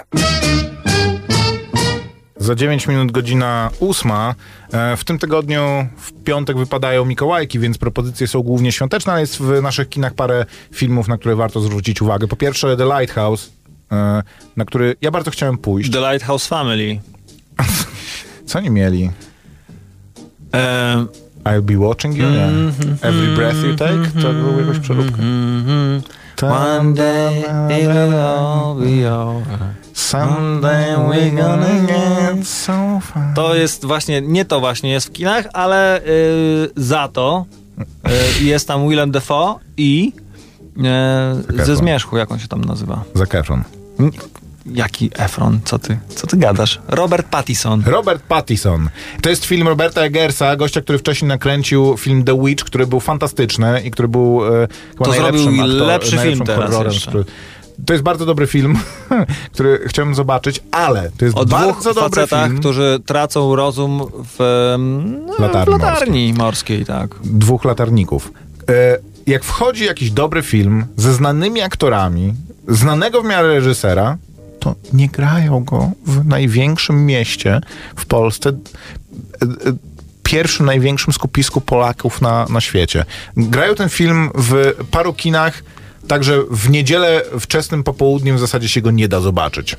Za 9 minut godzina 8. E, W tym tygodniu w piątek wypadają Mikołajki, więc propozycje są głównie świąteczne, ale jest w naszych kinach parę filmów, na które warto zwrócić uwagę. Po pierwsze The Lighthouse, e, na który ja bardzo chciałem pójść. The Lighthouse Family. [LAUGHS] Co nie mieli? E, I'll be watching you, nie? Every breath you take? To był jakoś przeróbka. One day it will all be over. Someday we're gonna get so far. To jest właśnie, nie to właśnie jest w kinach, ale y, za to y, jest tam Willem Dafoe i y, ze zmierzchu, jak on się tam nazywa. Zac Efron. N- Jaki Efron? Co ty, co ty gadasz? Robert Pattison. Robert Pattison. To jest film Roberta Eggersa, gościa, który wcześniej nakręcił film The Witch, który był fantastyczny i który był e, chyba To najlepszym zrobił aktor, lepszy film teraz horrorem, jeszcze. który- To jest bardzo dobry film, [LAUGHS] który chciałbym zobaczyć, ale to jest O dwóch bardzo dobry facetach, film. którzy tracą rozum w, no, Latarni w latarni morskiej, tak. dwóch latarników. E, jak wchodzi jakiś dobry film ze znanymi aktorami, znanego w miarę reżysera, to nie grają go w największym mieście w Polsce. e, e, Pierwszym największym skupisku Polaków na, na świecie. Grają ten film w paru kinach Także w niedzielę wczesnym popołudniem w zasadzie się go nie da zobaczyć.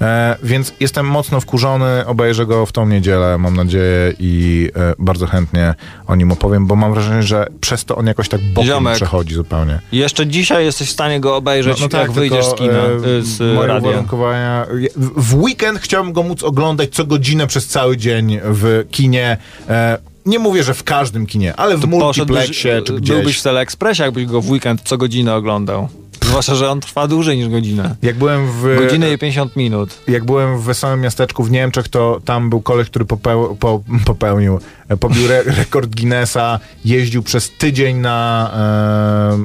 E, więc jestem mocno wkurzony, obejrzę go w tą niedzielę, mam nadzieję, i e, bardzo chętnie o nim opowiem, bo mam wrażenie, że przez to on jakoś tak bokiem Ziomek. przechodzi zupełnie. Jeszcze dzisiaj jesteś w stanie go obejrzeć, jak wyjdziesz No, tylko, z kina, e, y, z moje radia. uwarunkowania. W w weekend chciałbym go móc oglądać co godzinę przez cały dzień w kinie. E, nie mówię, że w każdym kinie, ale w To multiplexie czy byłbyś gdzieś. w Teleexpressie, jakbyś go w weekend co godzinę oglądał. Zwłaszcza, że on trwa dłużej niż godzinę. Jak byłem w Godzinę i 50 minut. jak byłem w wesołym miasteczku w Niemczech, to tam był koleś, który popeł, po, [LAUGHS] popełnił, e, pobił re, [LAUGHS] rekord Guinnessa, jeździł przez tydzień na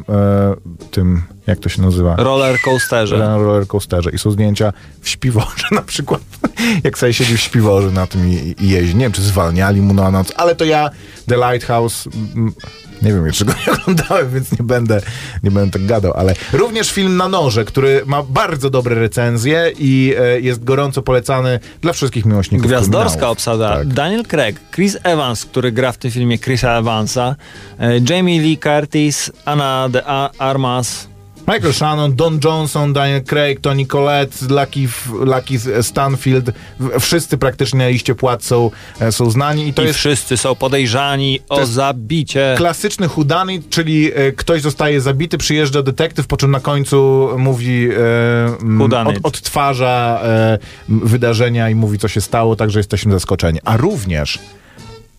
e, e, tym, jak to się nazywa? Roller coasterze. na roller coasterze i są zdjęcia w śpiworze [LAUGHS] na przykład, jak sobie siedzi w śpiworze na tym i, i jeździ. Nie wiem, czy zwalniali mu na noc, ale to ja The Lighthouse mm, nie wiem jeszcze [LAUGHS] go nie oglądałem, więc nie będę, nie będę tak gadał, ale również film Na Noże, który ma bardzo dobre recenzje i e, jest gorąco polecany dla wszystkich miłośników Gwiazdorska kryminałów. obsada. Tak. Daniel Craig, Chris Evans, który gra w tym filmie Chrisa Evansa, e, Jamie Lee Curtis, Anna de Armas, Michael Shannon, Don Johnson, Daniel Craig, Tony Collette, Lucky, Lucky Stanfield, wszyscy praktycznie na liście płac są, e, są znani i to i jest wszyscy są podejrzani o zabicie. klasyczny hudanit, czyli e, ktoś zostaje zabity, przyjeżdża detektyw, po czym na końcu mówi, e, od, odtwarza e, wydarzenia i mówi, co się stało, także jesteśmy zaskoczeni. A również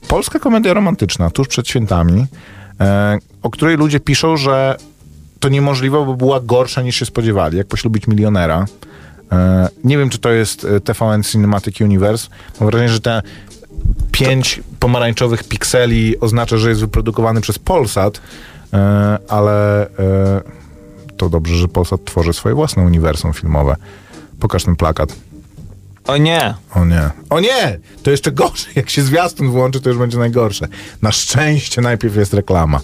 polska komedia romantyczna, tuż przed świętami, e, o której ludzie piszą, że to niemożliwe, bo była gorsza niż się spodziewali, jak poślubić milionera. E, nie wiem, czy to jest e, TVN Cinematic Universe. Mam wrażenie, że te pięć pomarańczowych pikseli oznacza, że jest wyprodukowany przez Polsat, e, ale to dobrze, że Polsat tworzy swoje własne uniwersum filmowe. Pokaż ten plakat. O nie, O nie. O nie! To jeszcze gorsze. Jak się zwiastun włączy, to już będzie najgorsze. Na szczęście najpierw jest reklama.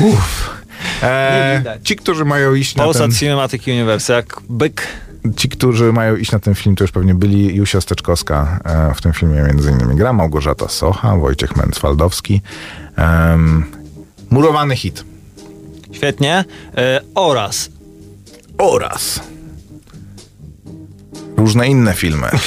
Uff. E, ci, którzy mają iść na Polsat ten, Cinematic Universe, jak byk. ci, którzy mają iść na ten film, to już pewnie byli Jusia Steczkowska e, w tym filmie między innymi gra, Małgorzata Socha, Wojciech Mencwaldowski. Em, murowany hit. Świetnie. E, oraz Oraz różne inne filmy. [LAUGHS]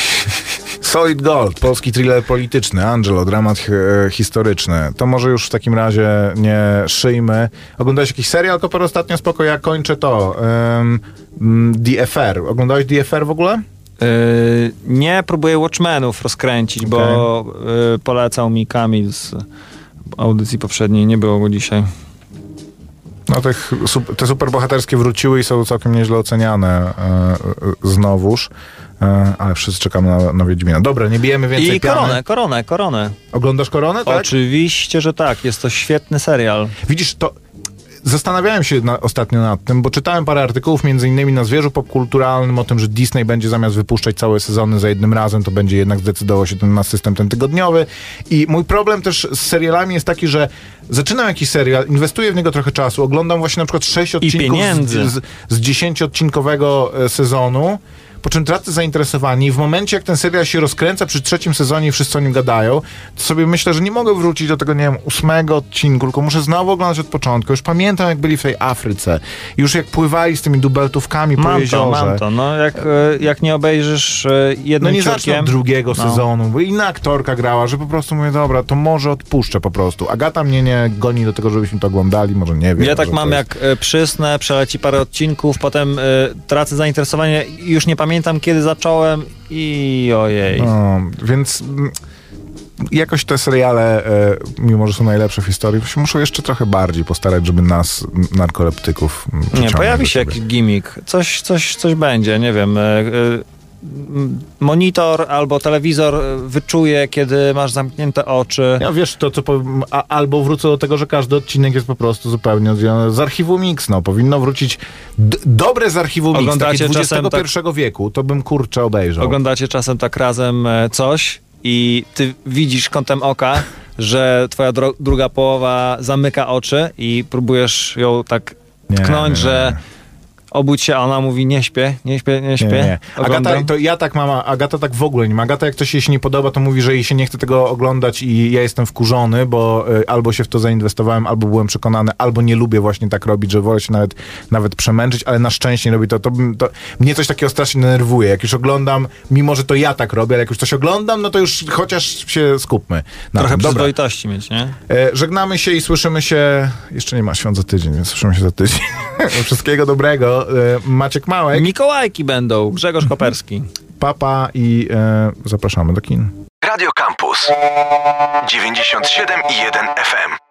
Solid Gold, polski thriller polityczny, Angelo, dramat e, historyczny. To może już w takim razie nie szyjmy. Oglądałeś jakiś serial, Kopor, ostatnio spoko, ja kończę to. Um, Affair. Oglądałeś Affair w ogóle? e, nie próbuję Watchmenów rozkręcić, bo e, polecał mi Kamil z audycji poprzedniej. Nie było go dzisiaj. No tych, sup- te superbohaterskie wróciły i są całkiem nieźle oceniane e, znowuż. E, ale wszyscy czekamy na, na Wiedźmina. Dobra, nie bijemy więcej I piany. koronę, koronę, koronę. Oglądasz koronę, tak? Oczywiście, że tak. Jest to świetny serial. Widzisz, to zastanawiałem się na, ostatnio nad tym, bo czytałem parę artykułów, między innymi na Zwierzu Popkulturalnym, o tym, że Disney będzie zamiast wypuszczać całe sezony za jednym razem, to będzie jednak zdecydował się ten, na system ten tygodniowy. I mój problem też z serialami jest taki, że zaczynam jakiś serial, inwestuję w niego trochę czasu, oglądam właśnie na przykład 6 odcinków z, z, z 10-odcinkowego e, sezonu, po czym tracę zainteresowanie i w momencie, jak ten serial się rozkręca przy trzecim sezonie i wszyscy o nim gadają, to sobie myślę, że nie mogę wrócić do tego, nie wiem, ósmego odcinku, tylko muszę znowu oglądać od początku. Już pamiętam, jak byli w tej Afryce. Już jak pływali z tymi dubeltówkami po Mam to, jeziorze. mam to. No, jak, e, jak nie obejrzysz e, No jednym nie zacznę drugiego No. sezonu, bo inna aktorka grała, że po prostu mówię, dobra, to może odpuszczę po prostu. Agata mnie nie goni do tego, żebyśmy to oglądali, może nie wiem. Ja tak mam, to jest- jak e, przysnę, przeleci parę odcinków, potem e, tracę zainteresowanie, już nie pamiętam kiedy zacząłem i ojej. No, więc jakoś te seriale, e, mimo że są najlepsze w historii, się muszą jeszcze trochę bardziej postarać, żeby nas, narkoleptyków, Nie, pojawi się jakiś gimmick, coś, coś, coś będzie, nie wiem. Monitor albo telewizor wyczuje, kiedy masz zamknięte oczy. Ja wiesz, to co powiem, a, albo wrócę do tego, że każdy odcinek jest po prostu zupełnie oddzielony. Z archiwum Mix, no, powinno wrócić d- dobre z archiwum Mix, takie XXI wieku, to bym kurczę obejrzał. Oglądacie czasem tak razem e, coś i ty widzisz kątem oka, [LAUGHS] że twoja dro- druga połowa zamyka oczy i próbujesz ją tak Nie, tknąć, nie, nie, że obudź się, a ona mówi nie śpię, nie śpię, nie śpię. Nie, nie. Agata, to ja tak mam, a Agata tak w ogóle nie ma. Agata jak coś jej się nie podoba, to mówi, że jej się nie chce tego oglądać i ja jestem wkurzony, bo y, albo się w to zainwestowałem, albo byłem przekonany, albo nie lubię właśnie tak robić, że wolę się nawet, nawet przemęczyć, ale na szczęście nie robi to, to, to. Mnie coś takiego strasznie denerwuje. Jak już oglądam, mimo że to ja tak robię, ale jak już coś oglądam, no to już chociaż się skupmy. Na Trochę przyzwoitości mieć, nie? E, żegnamy się i słyszymy się. Jeszcze nie ma świąt za tydzień, więc słyszymy się za tydzień. [LAUGHS] Wszystkiego dobrego. E, Maciek Małek, Mikołajki będą, Grzegorz Koperski. papa i e, zapraszamy do kin. Radio Campus 97,1 FM.